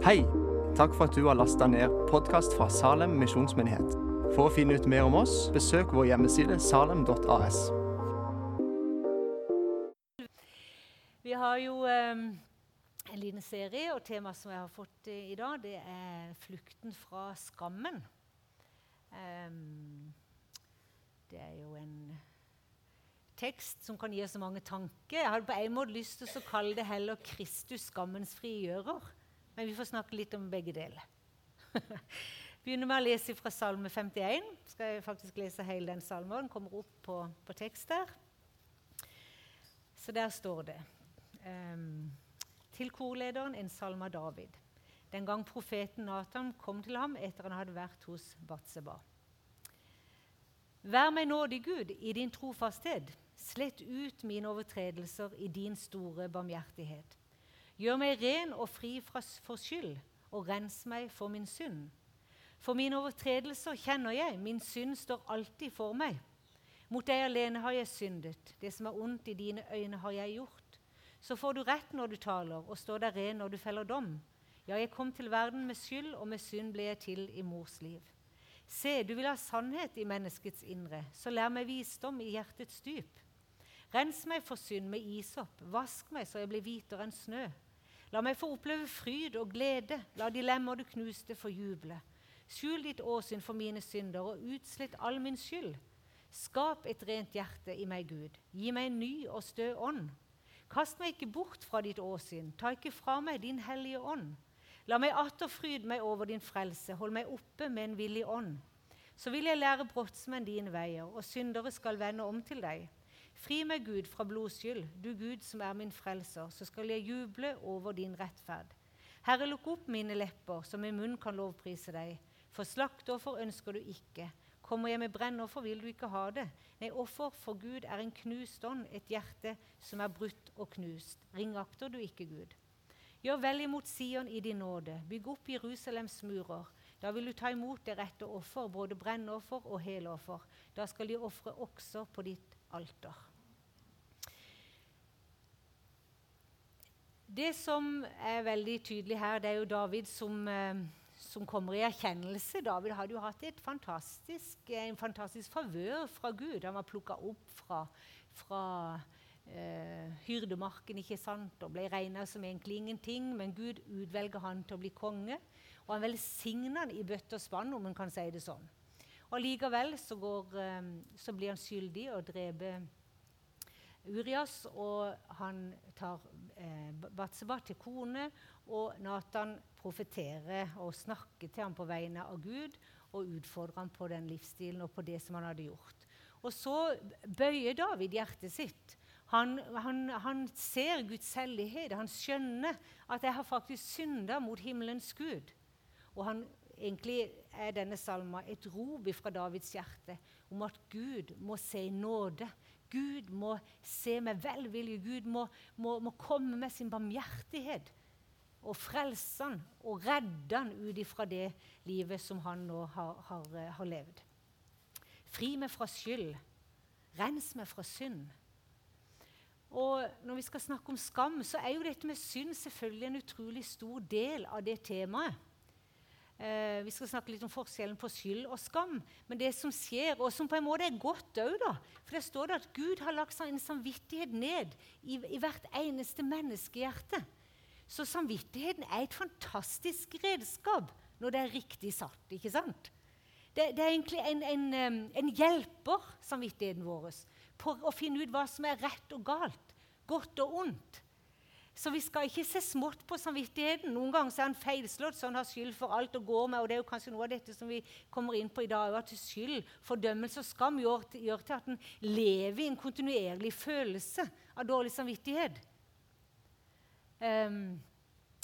Hei! Takk for at du har lasta ned podkast fra Salem misjonsmyndighet. For å finne ut mer om oss, besøk vår hjemmeside salem.as. Vi har jo um, en liten serie, og temaet som jeg har fått eh, i dag, det er 'Flukten fra skammen'. Um, det er jo en tekst som kan gi oss mange tanker. Jeg hadde på en måte lyst til å kalle det heller 'Kristus skammens frigjører'. Men vi får snakke litt om begge deler. Begynner med å lese fra Salme 51. Skal jeg faktisk lese hele den salmen. Den kommer opp på, på tekst der. Så der står det um, til korlederen en salme av David. Den gang profeten Nathan kom til ham etter han hadde vært hos Batseba. Vær meg nådig, Gud, i din trofasthet. Slett ut mine overtredelser i din store barmhjertighet. Gjør meg ren og fri fra, for skyld, og rens meg for min synd. For mine overtredelser kjenner jeg, min synd står alltid for meg. Mot deg alene har jeg syndet, det som er ondt i dine øyne har jeg gjort. Så får du rett når du taler, og står deg ren når du feller dom. Ja, jeg kom til verden med skyld, og med synd ble jeg til i mors liv. Se, du vil ha sannhet i menneskets indre, så lær meg visdom i hjertets dyp. Rens meg for synd med isopp, vask meg så jeg blir hvitere enn snø. La meg få oppleve fryd og glede, la de lemmer du knuste, få juble. Skjul ditt åsyn for mine synder og utslett all min skyld. Skap et rent hjerte i meg, Gud. Gi meg en ny og stø ånd. Kast meg ikke bort fra ditt åsyn, ta ikke fra meg din hellige ånd. La meg atter fryde meg over din frelse, hold meg oppe med en villig ånd. Så vil jeg lære brottsmenn dine veier, og syndere skal vende om til deg. Fri meg, Gud, fra blodskyld, du Gud som er min frelser, så skal jeg juble over din rettferd. Herre, lukk opp mine lepper, så min munn kan lovprise deg. For slaktoffer ønsker du ikke. Kommer jeg med brennoffer, vil du ikke ha det. Nei, offer for Gud er en knust ånd, et hjerte som er brutt og knust. Ringakter du ikke Gud. Gjør vel imot Sion i din nåde, bygg opp Jerusalems murer. Da vil du ta imot det rette offer, både brennoffer og heloffer. Da skal de ofre også på ditt alter. Det som er veldig tydelig her, det er jo David som, eh, som kommer i erkjennelse. David hadde jo hatt fantastisk, en fantastisk favør fra Gud. Han var plukka opp fra, fra eh, hyrdemarken ikke sant? og ble regna som egentlig ingenting. Men Gud utvelger han til å bli konge, og han velsigner han i bøtte og spann, om en kan si det sånn. Og Likevel så, går, eh, så blir han skyldig og dreper Urias, og han tar eh, Batseba til kone, og Nathan profeterer og snakker til ham på vegne av Gud og utfordrer ham på den livsstilen og på det som han hadde gjort. Og så bøyer David hjertet sitt. Han, han, han ser Guds hellighet. Han skjønner at 'jeg har faktisk synda mot himmelens Gud'. Og han, egentlig er denne salma et rop fra Davids hjerte om at Gud må se i nåde. Gud må se med velvilje. Gud må, må, må komme med sin barmhjertighet og frelse han og redde han ut ifra det livet som han nå har, har, har levd. Fri meg fra skyld. Rens meg fra synd. Og Når vi skal snakke om skam, så er jo dette med synd selvfølgelig en utrolig stor del av det temaet. Eh, vi skal snakke litt om forskjellen på skyld og skam. Men det som skjer, og som på en måte er godt òg, da For det står det at Gud har lagt en samvittighet ned i, i hvert eneste menneskehjerte. Så samvittigheten er et fantastisk redskap når det er riktig satt. ikke sant? Det, det er egentlig en, en, en, hjelper, samvittigheten vår, på å finne ut hva som er rett og galt, godt og ondt. Så vi skal ikke se smått på samvittigheten. Noen ganger er han feilslått, så han har skyld for alt og går med. og Det er jo kanskje noe av dette som vi kommer inn på i dag. At skyld, fordømmelse og skam gjør, gjør til at en lever i en kontinuerlig følelse av dårlig samvittighet. Um,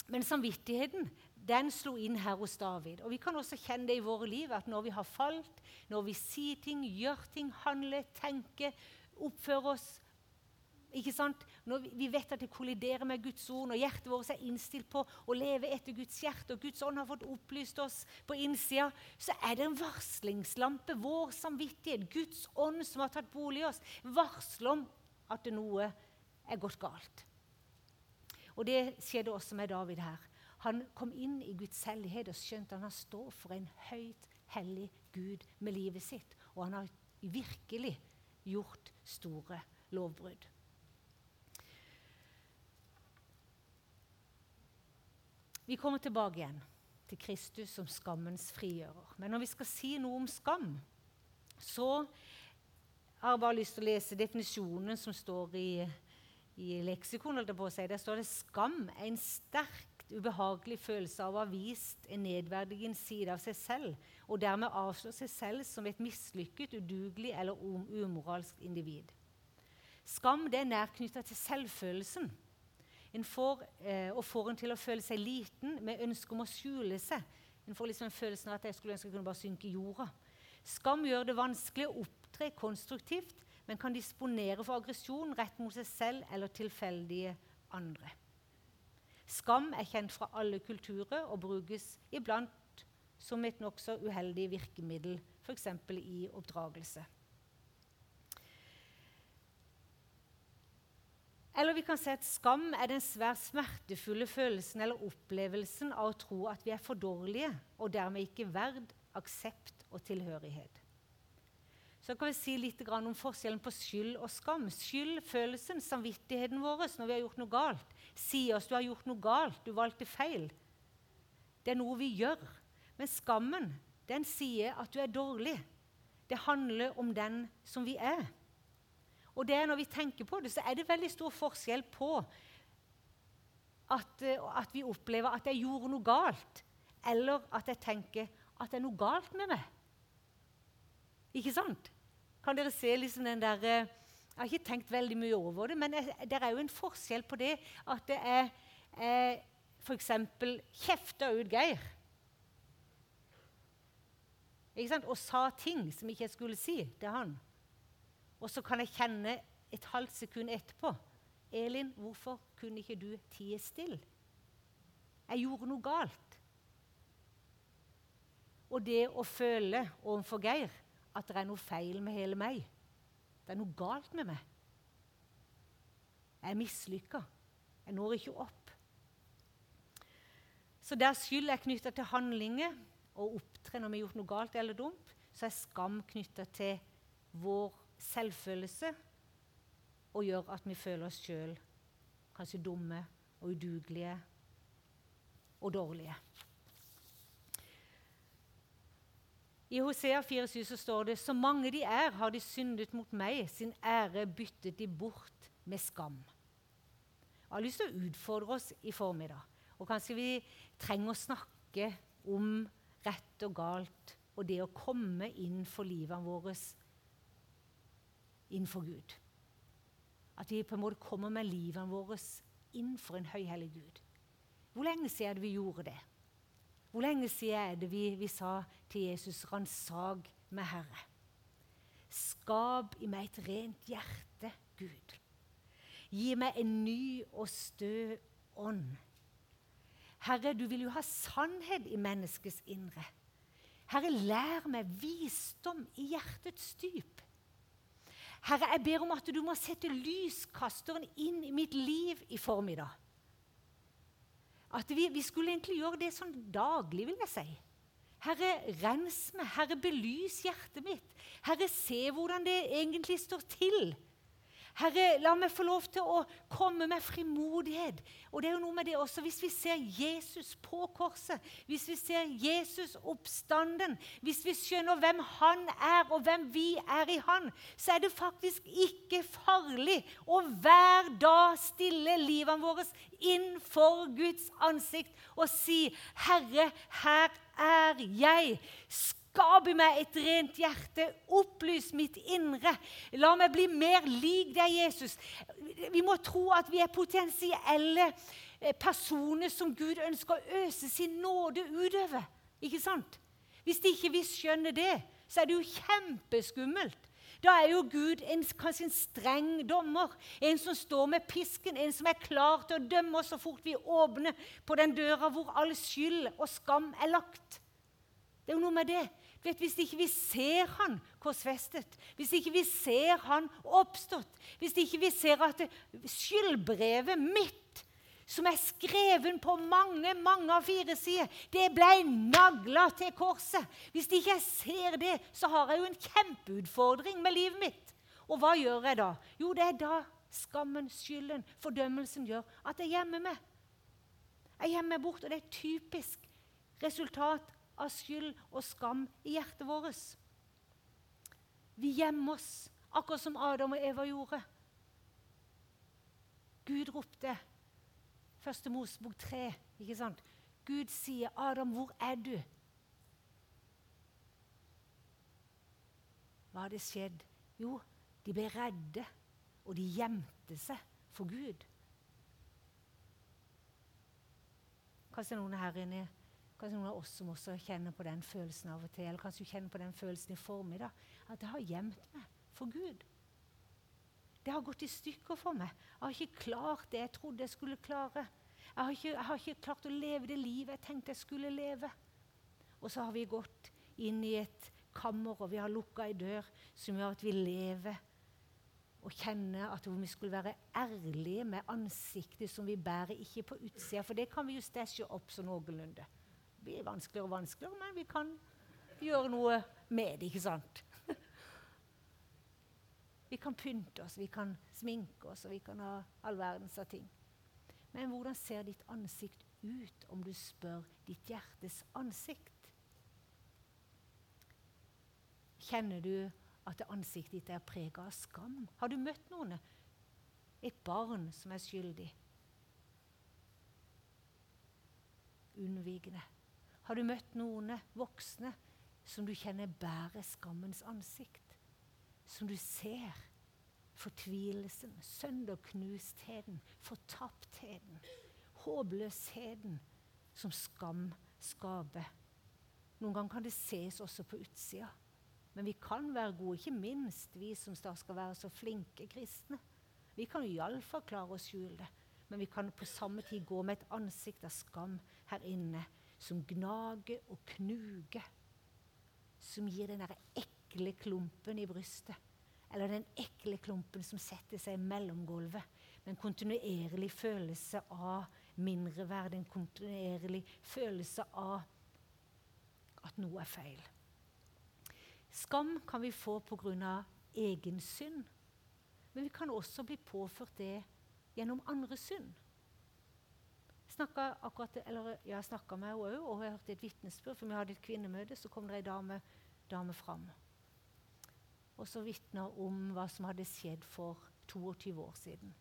men samvittigheten den slo inn her hos David. Og Vi kan også kjenne det i våre liv, at når vi har falt, når vi sier ting, gjør ting, handler, tenker, oppfører oss ikke sant? Når vi vet at det kolliderer med Guds ord, når hjertet vårt er innstilt på å leve etter Guds hjerte, og Guds ånd har fått opplyst oss på innsida, så er det en varslingslampe. Vår samvittighet, Guds ånd som har tatt bolig i oss, varsler om at noe er gått galt. Og Det skjedde også med David her. Han kom inn i Guds hellighet og skjønte at han står for en høyt hellig Gud med livet sitt. Og han har virkelig gjort store lovbrudd. Vi kommer tilbake igjen til Kristus som skammens frigjører. Men når vi skal si noe om skam, så har jeg bare lyst til å lese definisjonen som står i, i leksikon. Der står det 'skam er en sterkt ubehagelig følelse av å ha vist en nedverdigende side av seg selv', og dermed avslå seg selv som et mislykket, udugelig eller umoralsk individ. Skam er nærknytta til selvfølelsen en får, eh, og får en til å føle seg liten med ønske om å skjule seg. En får liksom følelsen av at jeg skulle ønske jeg kunne bare synke i jorda. Skam gjør det vanskelig å opptre konstruktivt, men kan disponere for aggresjon rett mot seg selv eller tilfeldige andre. Skam er kjent fra alle kulturer og brukes iblant som et nokså uheldig virkemiddel, f.eks. i oppdragelse. Eller vi kan si at skam er den svært smertefulle følelsen eller opplevelsen av å tro at vi er for dårlige og dermed ikke verd aksept og tilhørighet. Så kan vi si litt om forskjellen på skyld og skam. Skyld, følelsen, samvittigheten vår når vi har gjort noe galt, sier oss du har gjort noe galt, du valgte feil. Det er noe vi gjør. Men skammen, den sier at du er dårlig. Det handler om den som vi er. Og det er når vi tenker på det, så er det veldig stor forskjell på at, eh, at vi opplever at jeg gjorde noe galt, eller at jeg tenker at det er noe galt med meg. Ikke sant? Kan dere se liksom den der eh, Jeg har ikke tenkt veldig mye over det, men det er jo en forskjell på det at det er eh, f.eks. kjefta ut Geir. Ikke sant? Og sa ting som ikke jeg skulle si til han. Og så kan jeg kjenne et halvt sekund etterpå Elin, hvorfor kunne ikke du tie stille? Jeg gjorde noe galt. Og det å føle overfor Geir at det er noe feil med hele meg Det er noe galt med meg. Jeg er mislykka. Jeg når ikke opp. Så der skyld er knytta til handlinger og opptre når vi har gjort noe galt eller dumt, så er skam knytta til vår selvfølelse og gjør at vi føler oss sjøl kanskje dumme og udugelige og dårlige. I Hosea 4,7 så står det så mange de er, har de syndet mot meg, sin ære byttet de bort med skam. Jeg har lyst til å utfordre oss i formiddag. Og kanskje vi trenger å snakke om rett og galt og det å komme inn for livet vårt innenfor Gud. At vi på en måte kommer med livene våre innenfor en høyhellig Gud. Hvor lenge siden er det vi gjorde det? Hvor lenge siden er det vi, vi sa til Jesus 'ransag med Herre'? Skap i meg et rent hjerte, Gud. Gi meg en ny og stø ånd. Herre, du vil jo ha sannhet i menneskets indre. Herre, lær meg visdom i hjertets dyp. Herre, jeg ber om at du må sette lyskasteren inn i mitt liv i formiddag. At vi, vi skulle egentlig gjøre det sånn daglig, vil jeg si. Herre, rens meg. Herre, belys hjertet mitt. Herre, se hvordan det egentlig står til. Herre, la meg få lov til å komme med frimodighet. Og det er jo noe med det også, Hvis vi ser Jesus på korset, hvis vi ser Jesus oppstanden, hvis vi skjønner hvem han er, og hvem vi er i han, så er det faktisk ikke farlig å hver dag stille livene våre for Guds ansikt og si, 'Herre, her er jeg.' Skap i meg et rent hjerte. Opplys mitt indre. La meg bli mer lik deg, Jesus. Vi må tro at vi er potensielle eh, personer som Gud ønsker å øse sin nåde utover. Ikke sant? Hvis de ikke vi skjønner det, så er det jo kjempeskummelt. Da er jo Gud en, kanskje en streng dommer, en som står med pisken, en som er klar til å dømme oss så fort vi åpner på den døra hvor all skyld og skam er lagt. Det er jo noe med det. Vet, hvis ikke vi ser han korsfestet, hvis ikke vi ser han oppstått, hvis ikke vi ser at skyldbrevet mitt som er skreven på mange mange av fire sider, det ble nagla til korset. Hvis ikke jeg ser det, så har jeg jo en kjempeutfordring med livet mitt. Og hva gjør jeg da? Jo, det er da skammen, skylden, fordømmelsen gjør at jeg gjemmer meg. Jeg gjemmer meg bort, og det er typisk resultat av skyld og skam i hjertet vårt. Vi gjemmer oss, akkurat som Adam og Eva gjorde. Gud ropte Første Mosebok 3. ikke sant? Gud sier, 'Adam, hvor er du?' Hva hadde skjedd? Jo, de ble redde, og de gjemte seg for Gud. Kanskje noen her inne, kanskje noen av oss som også kjenner på den følelsen av og til, eller kanskje du kjenner på den følelsen i formiddag, at jeg har gjemt meg for Gud. Det har gått i stykker for meg. Jeg har ikke klart det jeg trodde jeg skulle klare. Jeg har ikke, jeg har ikke klart å leve det livet jeg tenkte jeg skulle leve. Og så har vi gått inn i et kammer, og vi har lukka ei dør som gjør at vi lever og kjenner at vi skulle være ærlige med ansiktet som vi bærer, ikke på utsida. For det kan vi jo stæsje opp så noenlunde. Blir vanskeligere og vanskeligere, men vi kan gjøre noe med det, ikke sant? Vi kan pynte oss, vi kan sminke oss, og vi kan ha all verdens av ting. Men hvordan ser ditt ansikt ut om du spør ditt hjertes ansikt? Kjenner du at ansiktet ditt er prega av skam? Har du møtt noen? Et barn som er skyldig? Unnvigende. Har du møtt noen voksne som du kjenner bærer skammens ansikt? som du ser fortvilelsen, sønderknustheten, fortaptheten, håpløsheten som skam skaper. Noen ganger kan det ses også på utsida. Men vi kan være gode, ikke minst vi som skal være så flinke kristne. Vi kan iallfall klare å skjule det, men vi kan på samme tid gå med et ansikt av skam her inne som gnager og knuger. Som gir den derre ekle klumpen i brystet. Eller den ekle klumpen som setter seg i mellomgulvet. En kontinuerlig følelse av mindreverd, en kontinuerlig følelse av at noe er feil. Skam kan vi få pga. egen synd. Men vi kan også bli påført det gjennom andre synd. Jeg snakka med henne òg, og jeg hørte et vitnesbyrd. For vi hadde et kvinnemøte, så kom det ei dame, dame fram og så vitna om hva som hadde skjedd for 22 år siden.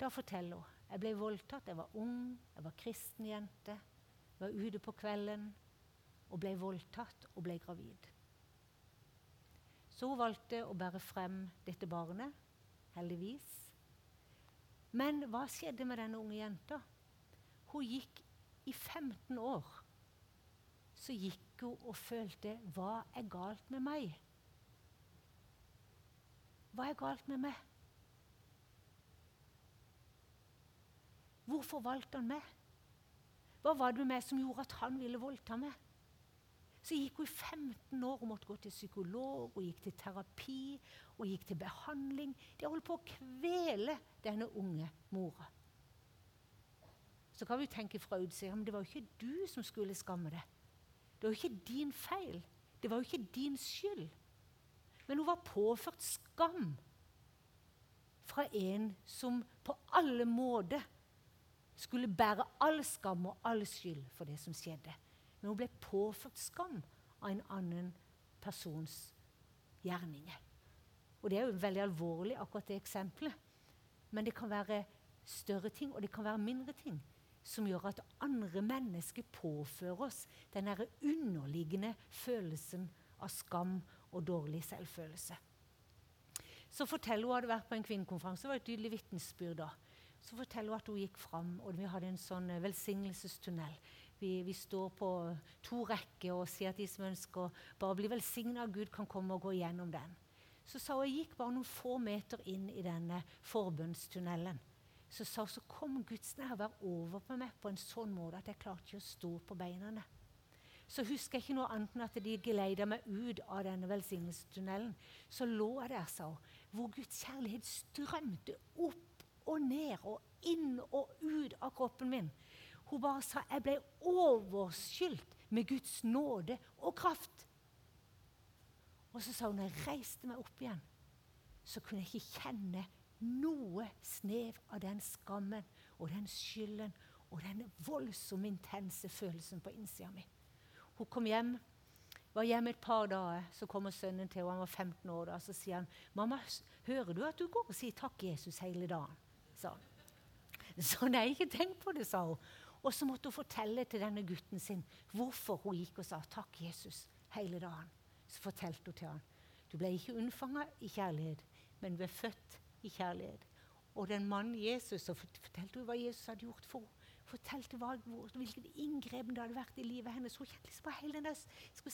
Da forteller hun jeg ble voldtatt. Jeg var ung, jeg var kristen jente. Jeg var ute på kvelden og ble voldtatt og ble gravid. Så hun valgte å bære frem dette barnet, heldigvis. Men hva skjedde med denne unge jenta? Hun gikk i 15 år. Så gikk hun og følte Hva er galt med meg? Hva er galt med meg? Hvorfor valgte han meg? Hva var det med meg som gjorde at han ville voldta meg? Så gikk hun i 15 år og måtte gå til psykolog, og gikk til terapi og gikk til behandling. De holdt på å kvele denne unge mora. Så kan vi tenke fra utsida men det var jo ikke du som skulle skamme deg. Det var jo ikke din feil. Det var jo ikke din skyld. Men hun var påført skam fra en som på alle måter skulle bære all skam og all skyld for det som skjedde. Men hun ble påført skam av en annen persons gjerninger. Og Det er jo veldig alvorlig, akkurat det eksempelet. Men det kan være større ting, og det kan være mindre ting som gjør at andre mennesker påfører oss den underliggende følelsen av skam og dårlig selvfølelse. Så forteller hun hadde vært på en kvinnekonferanse. Det var et tydelig vitnesbyrd da. Så forteller hun at hun gikk fram, og vi hadde en sånn eh, velsignelsestunnel. Vi, vi, står på to rekker og sier at de som ønsker bare å bli velsigna av Gud, kan komme og gå gjennom den. Så sa hun jeg gikk bare noen få meter inn i denne forbønnstunnelen så, sa, hun så kom Guds nærvær over på meg på en sånn måte at jeg klarte ikke å stå på beina. Så husker jeg ikke noe annet enn at de geleida meg ut av denne velsignelsestunnelen. Så lå jeg der, sa hun, hvor Guds kjærlighet strømte opp og ned og inn og ut av kroppen min. Hun bare sa jeg ble overskylt med Guds nåde og kraft. Og så sa hun når jeg reiste meg opp igjen, så kunne jeg ikke kjenne noe snev av den skammen og den skylden og den voldsomt intense følelsen på innsida mi. Hun kom hjem, var hjemme et par dager. Så kommer sønnen til henne, han var 15 år da, så sier han, 'Mamma, hører du at du går og sier takk, Jesus, hele dagen?' sa han. Så nei, ikke tenk på det, sa hun. Og så måtte hun fortelle til denne gutten sin hvorfor hun gikk og sa 'takk, Jesus' hele dagen. Så fortalte hun til ham Du ble ikke unnfanga i kjærlighet, men ble født i kjærlighet. Og den mannen Jesus, så fortalte hun hva Jesus hadde gjort for henne. Fortalte hva, hvilken inngrepen det hadde vært i livet hennes. Hun kjente liksom bare hele den der,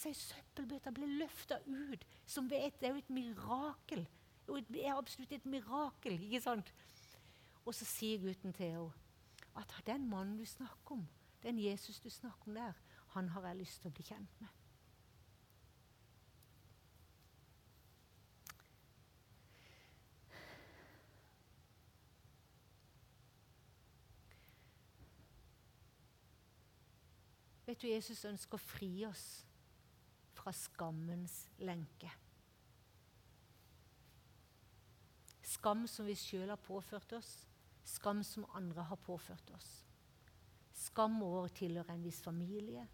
si, søppelbøtta ble løfta ut. Som vet, Det er jo et mirakel. Det er absolutt et mirakel. ikke sant? Og så sier gutten til henne at den mannen du snakker om, den Jesus du snakker om der, han har jeg lyst til å bli kjent med. Vet du, Jesus ønsker å fri oss fra skammens lenke. Skam som vi sjøl har påført oss, skam som andre har påført oss. Skam over å tilhøre en viss familie,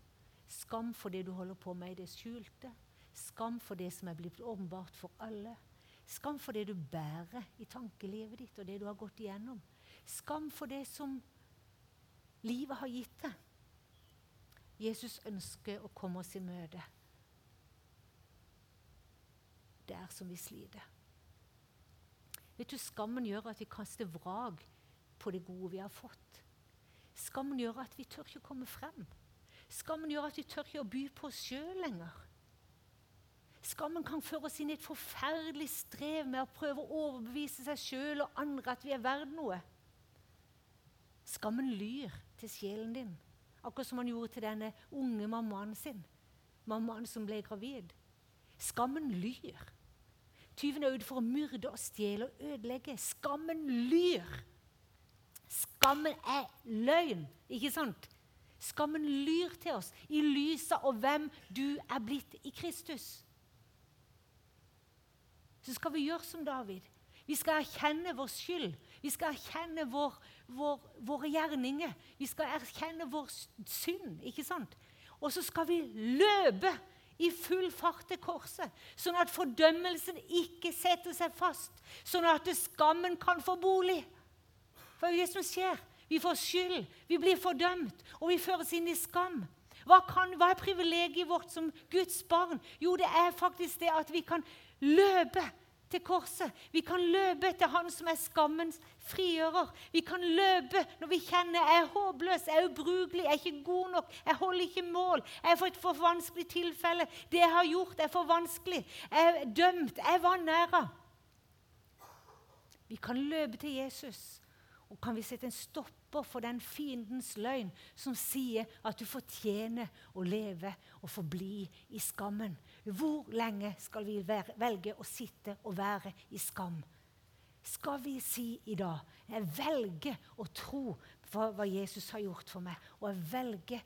skam for det du holder på med i det skjulte, skam for det som er blitt åpenbart for alle, skam for det du bærer i tankelivet ditt og det du har gått igjennom, skam for det som livet har gitt deg. Jesus ønsker å komme oss i møte der som vi sliter. Vet du, Skammen gjør at vi kaster vrak på det gode vi har fått. Skammen gjør at vi tør ikke å komme frem. Skammen gjør at vi tør ikke å by på oss sjøl lenger. Skammen kan føre oss inn i et forferdelig strev med å prøve å overbevise seg sjøl og andre at vi er verdt noe. Skammen lyr til sjelen din. Akkurat som han gjorde til denne unge mammaen sin. Mammaen som ble gravid. Skammen lyr. Tyven er ute for å myrde og stjele og ødelegge. Skammen lyr. Skammen er løgn, ikke sant? Skammen lyr til oss i lyset av hvem du er blitt i Kristus. Så skal vi gjøre som David. Vi skal erkjenne vår skyld. Vi skal erkjenne vår, vår, våre gjerninger. Vi skal erkjenne vår synd. ikke sant? Og så skal vi løpe i full fart til korset, sånn at fordømmelsen ikke setter seg fast, sånn at skammen kan få bolig. For det er det som skjer. Vi får skyld, vi blir fordømt, og vi føres inn i skam. Hva, kan, hva er privilegiet vårt som Guds barn? Jo, det er faktisk det at vi kan løpe til korset. Vi kan løpe til Han som er skammens frigjører. Vi kan løpe når vi kjenner jeg er håpløs, jeg er ubrukelig, jeg er ikke god nok, jeg holder ikke mål. Jeg er for et for vanskelig tilfelle. Det jeg har gjort, er for vanskelig. Jeg er dømt. Jeg var nære. Vi kan løpe til Jesus, og kan vi sette en stopp stopper for den fiendens løgn som sier at du fortjener å leve og forbli i skammen. Hvor lenge skal vi velge å sitte og være i skam? Skal vi si i dag jeg velger å tro på hva Jesus har gjort for meg, og jeg velger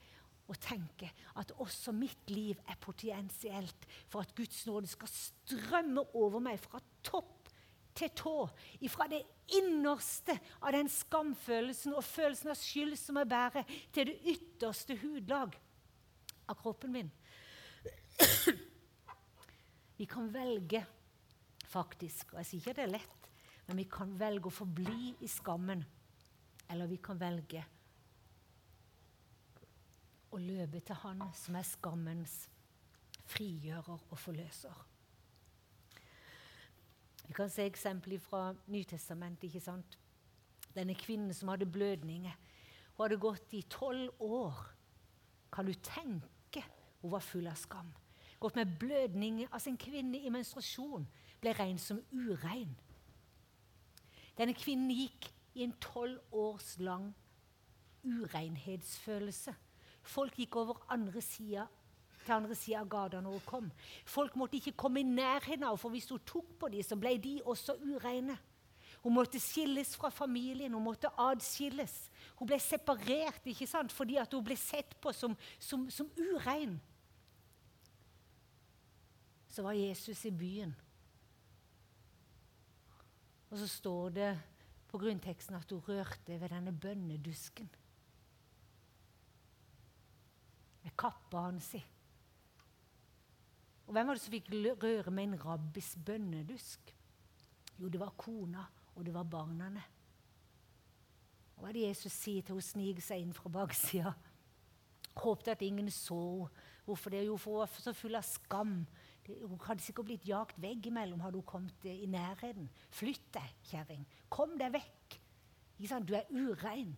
å tenke at også mitt liv er potensielt for at Guds nåde skal strømme over meg fra topp til tå, ifra det innerste av den skamfølelsen og følelsen av skyld som jeg bærer, til det ytterste hudlag av kroppen min. Vi kan velge, faktisk, og jeg sier ikke det er lett, men vi kan velge å forbli i skammen, eller vi kan velge å løpe til Han som er skammens frigjører og forløser. Vi kan se eksempler fra Nytestamentet. ikke sant? Denne kvinnen som hadde blødninger. Hun hadde gått i tolv år. Kan du tenke? Hun var full av skam. Gått med blødninger. Altså En kvinne i menstruasjon ble regnet som urein. Denne kvinnen gikk i en tolv års lang urenhetsfølelse. Folk gikk over andre sida til andre sida av gata når hun kom. Folk måtte ikke komme i nærheten av for hvis hun tok på dem, så ble de også ureine. Hun måtte skilles fra familien, hun måtte adskilles. Hun ble separert ikke sant? fordi hun ble sett på som, som, som urein. Så var Jesus i byen. Og så står det på grunnteksten at hun rørte ved denne bønnedusken. Med kappa hans i. Og hvem var det som fikk røre med en rabbis bønnedusk? Jo, det var kona, og det var barna. Hva er det Jesus sier til hun sniker seg inn fra baksida? Håpte at ingen så Hvorfor det? Jo, for hun var så full av skam. Hun hadde sikkert blitt jagt veggimellom hadde hun kommet i nærheten. Flytt deg, kjerring. Kom deg vekk. Ikke sant? Du er urein.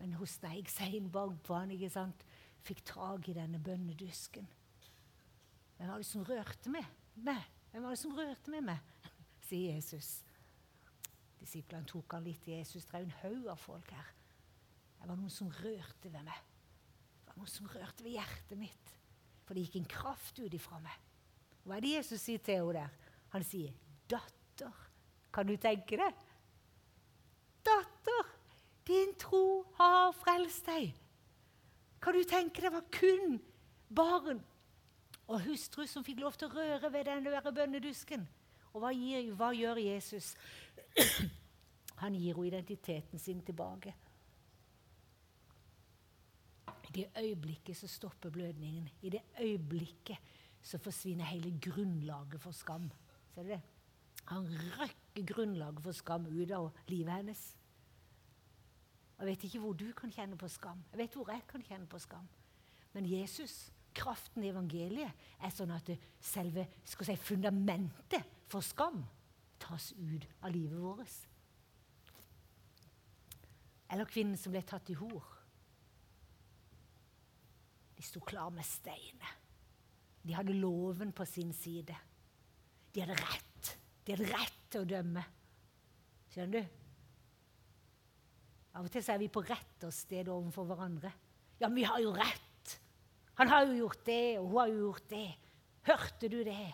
Men hun sneik seg inn bak han, ikke sant? fikk tak i denne bønnedusken. Hvem var det som rørte meg? meg? Hvem var det som rørte med meg? sier Jesus. Disiplene tok han litt i Jesus. Det er en haug av folk her. Det var noen som rørte ved meg. Det var noen som rørte ved hjertet mitt. For det gikk en kraft ut ifra meg. Hva er det Jesus sier til henne der? Han sier, 'Datter'. Kan du tenke det? Datter, din tro har frelst deg. Kan du tenke det var kun barn og hustru som fikk lov til å røre ved denne bønnedusken? Og hva, gir, hva gjør Jesus? Han gir henne identiteten sin tilbake. I det øyeblikket så stopper blødningen. I det øyeblikket så forsvinner hele grunnlaget for skam. Ser du det? Han røkker grunnlaget for skam ut av livet hennes. Jeg vet ikke hvor du kan kjenne på skam. Jeg vet hvor jeg kan kjenne på skam. Men Jesus, kraften i evangeliet, er sånn at selve si, fundamentet for skam tas ut av livet vårt. Eller kvinnen som ble tatt i hor. De sto klar med steiner. De hadde loven på sin side. De hadde rett. De hadde rett til å dømme. Skjønner du? Av og til er vi på rett og sted overfor hverandre. Ja, men vi har jo rett! Han har jo gjort det, og hun har jo gjort det. Hørte du det?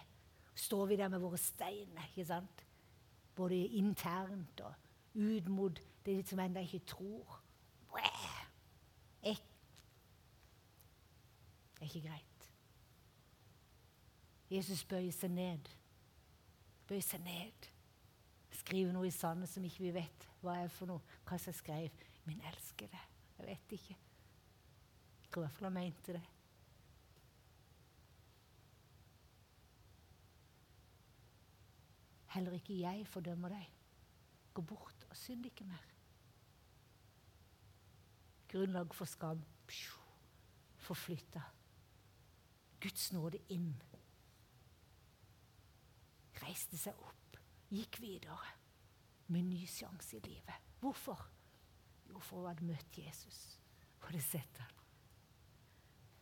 står vi der med våre steiner, ikke sant? Både internt og ut mot det som ennå ikke tror. Det er ikke greit. Jesus bøyer seg ned. Bøyer seg ned. Skriver noe i sanden som ikke vi vet hva er for noe. Hva som skrev 'Min elskede'. Jeg vet ikke. Jeg tror i hvert fall han mente det. Heller ikke jeg fordømmer deg. Gå bort og synd ikke mer. Grunnlag for skam forflytta. Guds nåde inn. Reiste seg opp, gikk videre med ny sjanse i livet. Hvorfor? Jo, for hun hadde møtt Jesus. Hun hadde sett ham.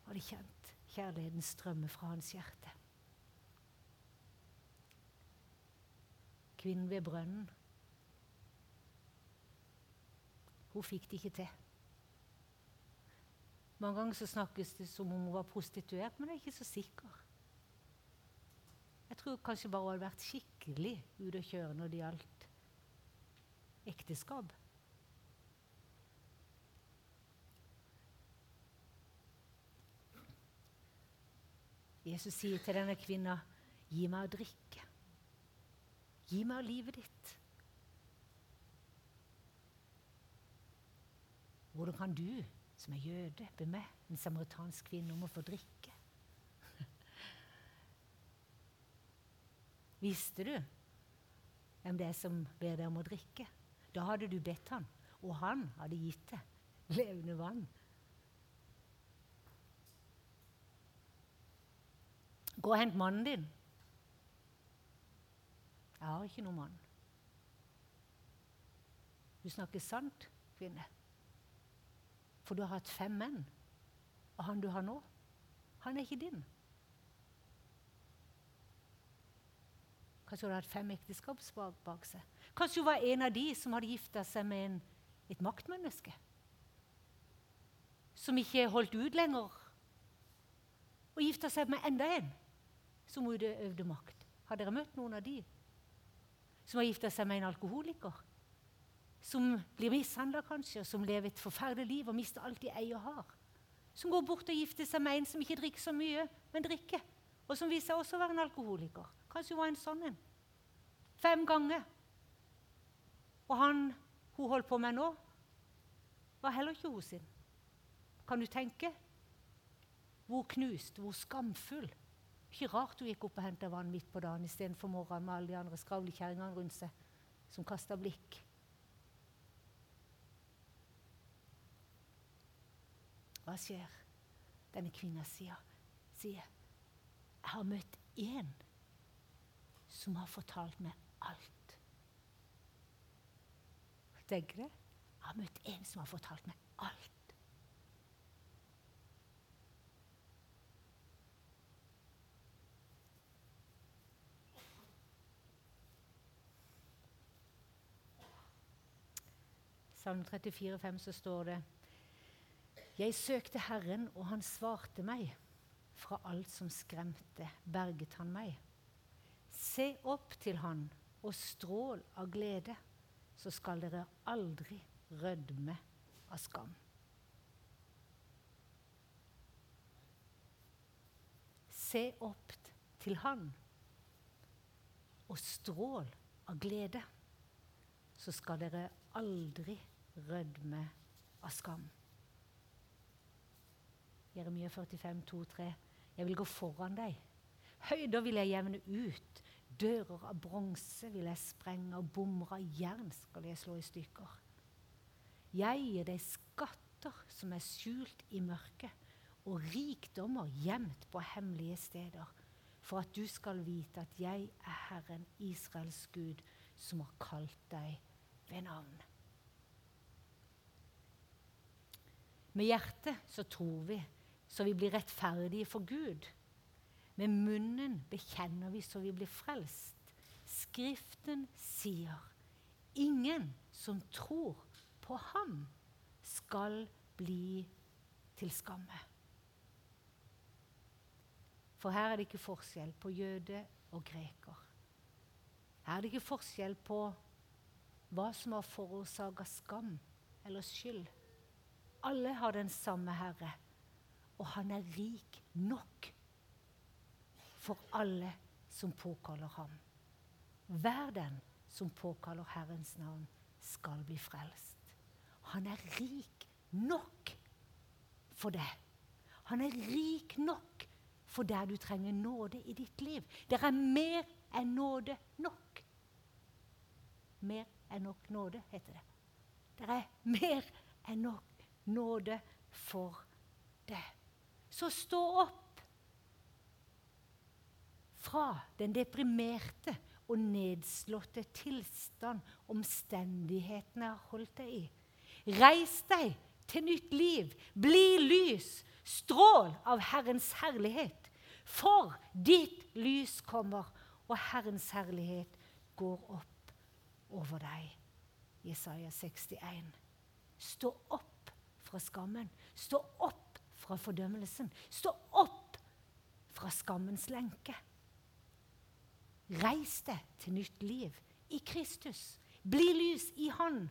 Hun hadde kjent kjærligheten strømme fra hans hjerte. Kvinnen ved brønnen. Hun fikk det ikke til. Mange ganger så snakkes det som om hun var prostituert, men jeg er ikke så sikker. Jeg tror kanskje bare hun hadde vært skikkelig ute å kjøre når det gjaldt ekteskap. Jesus sier til denne kvinna, 'Gi meg å drikke. Gi meg av livet ditt.' Hvordan kan du, som er jøde, be meg, en samaritansk kvinne, om å få drikke? Visste du hvem det er som ber deg om å drikke? Da hadde du bedt han, og han hadde gitt deg levende vann. Gå og hent mannen din. Jeg har ikke noen mann. Du snakker sant, kvinne. For du har hatt fem menn. Og han du har nå, han er ikke din. Kanskje hun hadde hatt fem ekteskap bak seg. Kanskje hun var en av de som hadde gifta seg med en, et maktmenneske. Som ikke holdt ut lenger. Og gifta seg med enda en som utøvde makt. Har dere møtt noen av de? Som har gifta seg med en alkoholiker. Som blir mishandla kanskje, og som lever et forferdelig liv og mister alt de eier og har. Som går bort og gifter seg med en som ikke drikker så mye, men drikker. Og som viser seg også å være en alkoholiker. Kanskje hun var en sånn en. Fem ganger. Og han hun holdt på med nå, var heller ikke hun sin. Kan du tenke? Hvor knust, hvor skamfull. Ikke rart hun gikk opp og henta vann midt på dagen istedenfor morgenen med alle de andre skravlekjerringene rundt seg som kasta blikk. Hva skjer? Denne kvinna sier, sier Jeg har møtt én som har fortalt meg alt. Tenker det? Jeg har møtt en som har fortalt meg alt. Salme 34, 5, så står det Jeg søkte Herren, og han svarte meg. Fra alt som skremte, berget han meg. Se opp til han og strål av glede, så skal dere aldri rødme av skam. Se opp til han og strål av glede, så skal dere aldri rødme av skam. Jeremia 45, 2, 3. Jeg vil gå foran deg. Høyder vil jeg jevne ut. Dører av bronse vil jeg sprenge, og bommer av jern skal jeg slå i stykker. Jeg gir deg skatter som er skjult i mørket, og rikdommer gjemt på hemmelige steder, for at du skal vite at jeg er Herren, Israels Gud, som har kalt deg ved navn. Med hjertet så tror vi, så vi blir rettferdige for Gud. Med munnen bekjenner vi så vi blir frelst. Skriften sier ingen som tror på ham, skal bli til skamme. For her er det ikke forskjell på jøde og greker. Her er det ikke forskjell på hva som har forårsaka skam eller skyld. Alle har den samme Herre, og han er rik nok for alle som påkaller ham. Hver den som påkaller Herrens navn, skal bli frelst. Han er rik nok for det. Han er rik nok for der du trenger nåde i ditt liv. Det er mer enn nåde nok. Mer enn nok nåde, heter det. Det er mer enn nok nåde for det. Så stå opp fra den deprimerte og nedslåtte tilstand omstendighetene har holdt deg i. Reis deg til nytt liv. Bli lys. Strål av Herrens herlighet. For ditt lys kommer, og Herrens herlighet går opp over deg. Jesaja 61. Stå opp fra skammen. Stå opp fra fordømmelsen. Stå opp fra skammens lenke. Reis deg til nytt liv i Kristus. Bli lys i Han.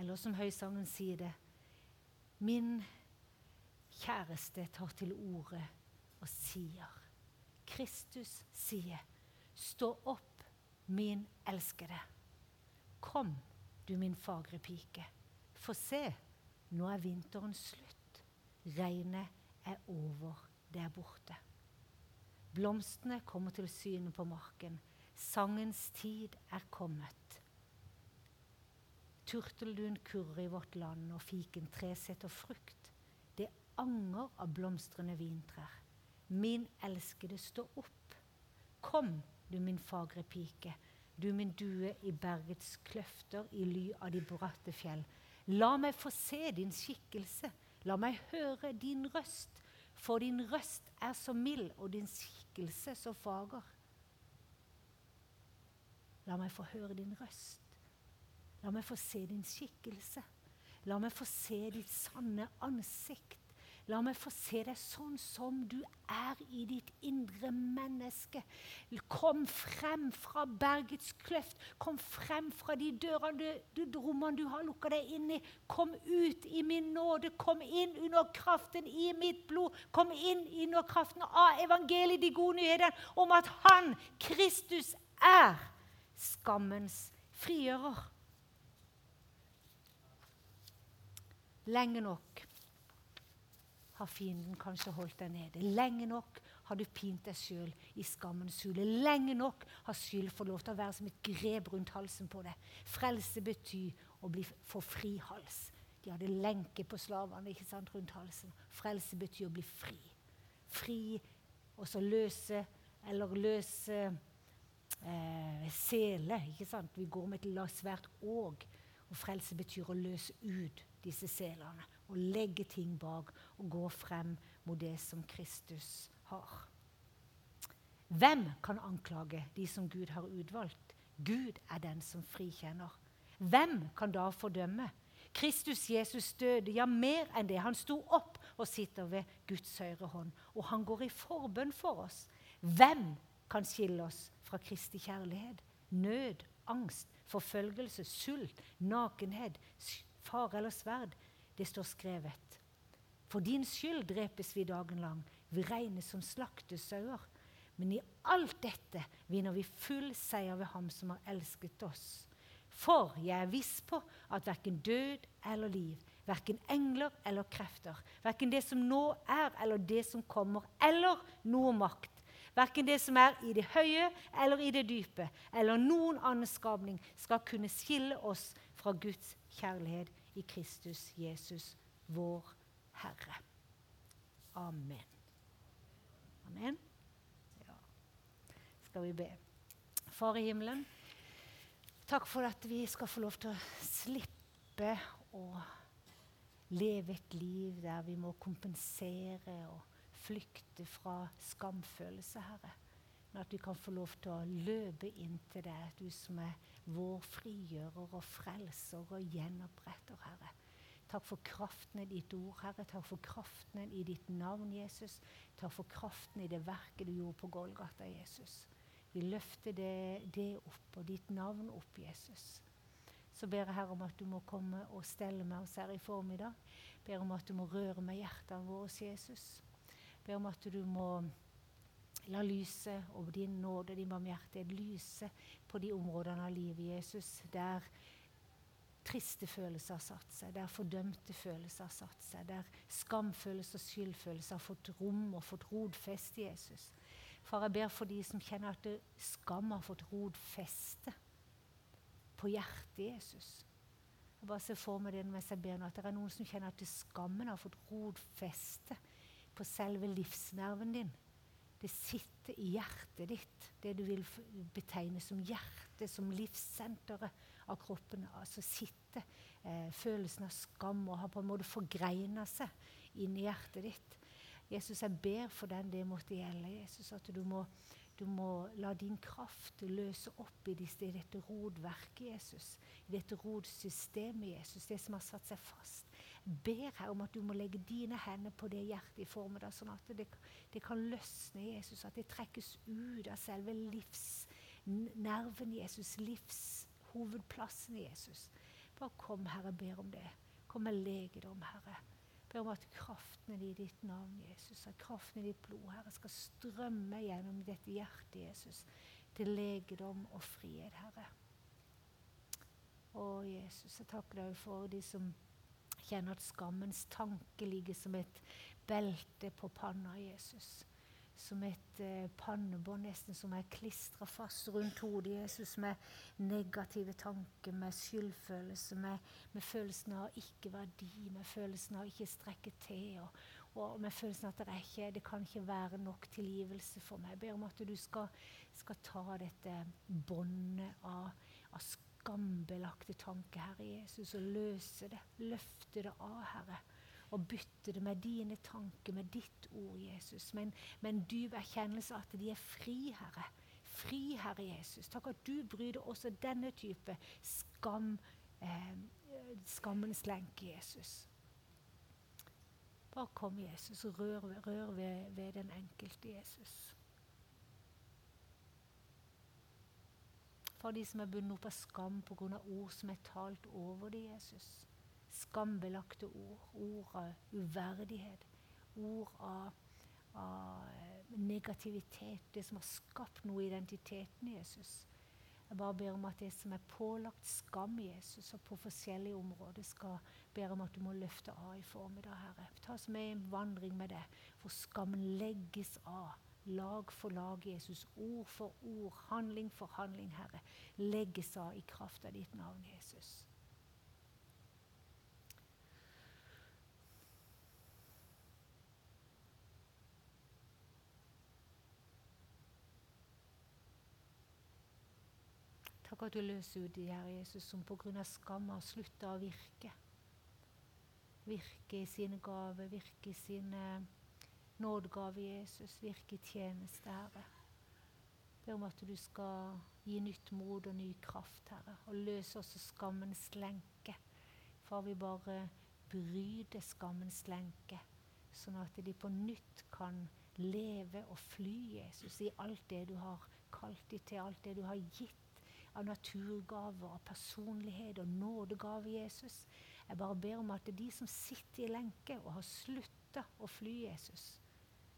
Eller som Høysangen sier det Min kjæreste tar til orde og sier Kristus sier, stå opp, min elskede. Kom, du min fagre pike. For se, nå er vinteren slutt. Regnet er over der borte. Blomstene kommer til syne på marken. Sangens tid er kommet. Turteldun kurrer i vårt land, og fikentre setter frukt. Det anger av blomstrende vintrær. Min elskede, stå opp. Kom, du min fagre pike, du min due i bergets kløfter, i ly av de bratte fjell. La meg få se din skikkelse, la meg høre din røst, for din røst er så mild, og din skikkelse så fager. La meg få høre din røst. La meg få se din skikkelse. La meg få se ditt sanne ansikt. La meg få se deg sånn som du er i ditt indre menneske. Kom frem fra bergets kløft. Kom frem fra de dørene, du, du, rommene du har lukka deg inn i. Kom ut i min nåde. Kom inn under kraften i mitt blod. Kom inn under kraften av evangeliet, de gode nyhetene om at Han, Kristus, er skammens frigjører. Lenge nok har fienden kanskje holdt deg nede. Lenge nok har du pint deg sjøl i skammens hule. Lenge nok har skyld fått lov til å være som et grep rundt halsen på deg. Frelse betyr å bli, få fri hals. De hadde lenke på slavene ikke sant, rundt halsen. Frelse betyr å bli fri. Fri, og så løse eller løse eh, sele. ikke sant? Vi går med et svært åg. Og frelse betyr å løse ut disse selene og legge ting bak og gå frem mot det som Kristus har. Hvem kan anklage de som Gud har utvalgt? Gud er den som frikjenner. Hvem kan da fordømme? Kristus Jesus døde, ja, mer enn det. Han sto opp og sitter ved Guds høyre hånd, og han går i forbønn for oss. Hvem kan skille oss fra Kristi kjærlighet? Nød, angst, forfølgelse, sult, nakenhet, fare eller sverd. Det står skrevet. For din skyld drepes vi dagen lang. Vi regnes som slaktesauer. Men i alt dette vinner vi full seier ved Ham som har elsket oss. For jeg er viss på at verken død eller liv, verken engler eller krefter, verken det som nå er eller det som kommer, eller noe makt, verken det som er i det høye eller i det dype, eller noen annen skapning, skal kunne skille oss fra Guds kjærlighet i Kristus Jesus, vår Herre. Amen. Amen. Ja. Skal vi be. Far i himmelen, takk for at vi skal få lov til å slippe å leve et liv der vi må kompensere og flykte fra skamfølelse, Herre. Men at vi kan få lov til å løpe inn til deg, du som er vår frigjører og frelser og gjenoppretter, Herre. Takk for kraften i ditt ord, Herre. Takk for kraften i ditt navn, Jesus. Takk for kraften i det verket du gjorde på Golgata, Jesus. Vi løfter det, det opp, og ditt navn opp, Jesus. Så ber jeg Herre om at du må komme og stelle med oss her i formiddag. Ber om at du må røre med hjertene våre, Jesus. Ber om at du må La lyset over din nåde, din barmhjertighet, lyse på de områdene av livet, Jesus, der triste følelser har satt seg, der fordømte følelser har satt seg, der skamfølelse og skyldfølelse har fått rom og fått rodfeste, Jesus. Far, jeg ber for de som kjenner at skam har fått rodfeste på hjertet, i Jesus. Jeg bare ser for meg det mens jeg ber nå, at det er noen som kjenner at skammen har fått rodfeste på selve livsnerven din. Det sitter i hjertet ditt, det du vil betegne som hjertet, som livssenteret av kroppen. Altså sitter eh, følelsen av skam og har på en måte forgreina seg inn i hjertet ditt. Jesus, jeg ber for den det måtte gjelde. Jesus, At du må, du må la din kraft løse opp i, disse, i dette rodverket, Jesus. I dette rodsystemet, Jesus. Det som har satt seg fast ber her om at du må legge dine hender på det hjertet i formiddag, sånn at det, det, kan løsne, Jesus. At det trekkes ut av selve livsnerven Jesus, livshovedplassen Jesus. Bare kom, Herre, ber om det. Kom med legedom, Herre. Ber om at kraften i ditt navn, Jesus, at kraften i ditt blod, Herre, skal strømme gjennom dette hjertet, Jesus, til legedom og frihet, Herre. Å, Jesus, jeg takker deg for de som kjenner at skammens tanke ligger som et belte på panna Jesus. Som et eh, pannebånd nesten som er klistra fast rundt hodet Jesus med negative tanker, med skyldfølelse, med, med følelsen av ikke-verdi, med følelsen av ikke strekke til. Og, og med følelsen av at det, ikke, det kan ikke være nok tilgivelse for meg. Jeg ber om at du skal, skal ta dette båndet av, av skam skambelagte tanker, Herre Jesus, og løse det. Løfte det av, Herre. Og bytte det med dine tanker, med ditt ord, Jesus. Men med en dyp erkjennelse at de er fri, Herre. Fri, Herre Jesus. Takk at du bryr deg også denne type skam. Eh, skammens lenke, Jesus. Bare kom, Jesus, og rør, rør ved, ved den enkelte Jesus. For de som er bundet opp av skam pga. ord som er talt over dem, Jesus. Skambelagte ord. Ord av uverdighet. Ord av, av negativitet. Det som har skapt noe i identiteten Jesus. Jeg bare ber om at det som er pålagt skam i Jesus, og på forskjellige områder, skal ber om at du må løfte av i formiddag, Herre. Ta oss med i en vandring med det, for skammen legges av. Lag for lag, Jesus. Ord for ord, handling for handling, Herre. Legges av i kraft av ditt navn, Jesus. Takk at du løser ut de her, Jesus, som pga. skam har slutta å virke. Virke i sine gaver, virke i sine nådegave, Jesus. Virke i tjeneste, Herre. Ber om at du skal gi nytt mod og ny kraft, Herre. Og løse også skammens lenke. Far, vi bare bryter skammens lenke, sånn at de på nytt kan leve og fly, Jesus, i alt det du har kalt dem til, alt det du har gitt av naturgaver, av personlighet og nådegave, Jesus. Jeg bare ber om at de som sitter i lenke og har slutta å fly Jesus,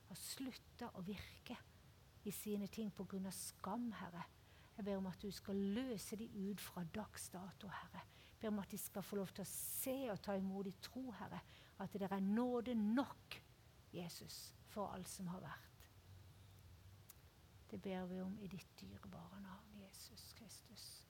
har slutta å virke i sine ting pga. skam, Herre. Jeg ber om at du skal løse de ut fra dags dato, Herre. Jeg ber om at de skal få lov til å se og ta imot i tro, Herre. At det er nåde nok, Jesus, for alt som har vært. Det ber vi om i ditt dyrebare navn, Jesus Kristus.